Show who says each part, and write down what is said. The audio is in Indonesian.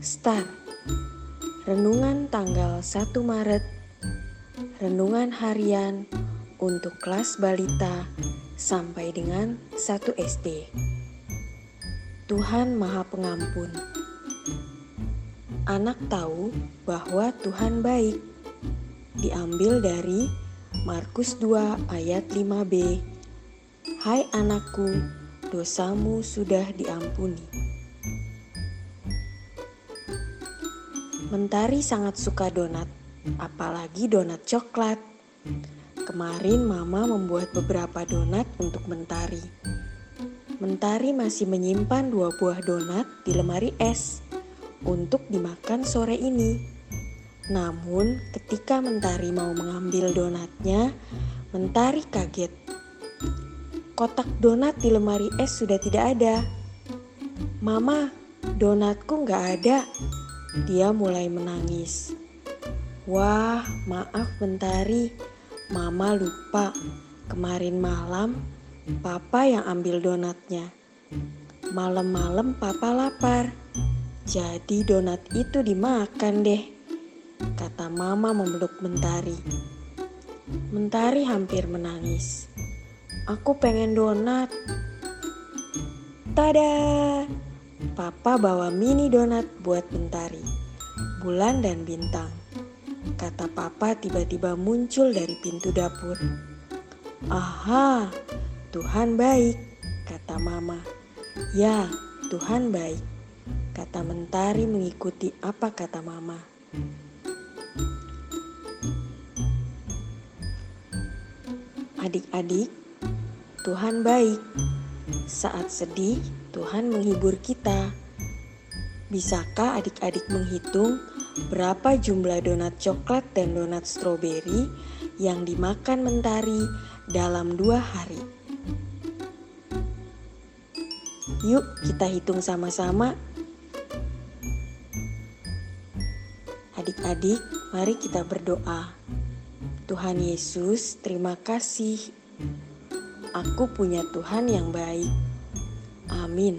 Speaker 1: Star. Renungan tanggal 1 Maret. Renungan harian untuk kelas balita sampai dengan 1 SD Tuhan Maha Pengampun. Anak tahu bahwa Tuhan baik. Diambil dari Markus 2 ayat 5b Hai anakku, dosamu sudah diampuni. Mentari sangat suka donat, apalagi donat coklat. Kemarin Mama membuat beberapa donat untuk Mentari. Mentari masih menyimpan dua buah donat di lemari es untuk dimakan sore ini. Namun, ketika Mentari mau mengambil donatnya, Mentari kaget. Kotak donat di lemari es sudah tidak ada. Mama, donatku nggak ada, dia mulai menangis. Wah, maaf Mentari, Mama lupa. Kemarin malam, Papa yang ambil donatnya. Malam-malam Papa lapar, jadi donat itu dimakan deh, kata Mama memeluk Mentari. Mentari hampir menangis. Aku pengen donat. Tada! Papa bawa mini donat buat Mentari, bulan dan bintang. Kata Papa tiba-tiba muncul dari pintu dapur. Aha, Tuhan baik, kata Mama. Ya, Tuhan baik, kata Mentari mengikuti apa kata Mama. Adik-adik, Tuhan baik. Saat sedih, Tuhan menghibur kita. Bisakah adik-adik menghitung berapa jumlah donat coklat dan donat stroberi yang dimakan mentari dalam dua hari? Yuk, kita hitung sama-sama. Adik-adik, mari kita berdoa. Tuhan Yesus, terima kasih. Aku punya Tuhan yang baik. Amin.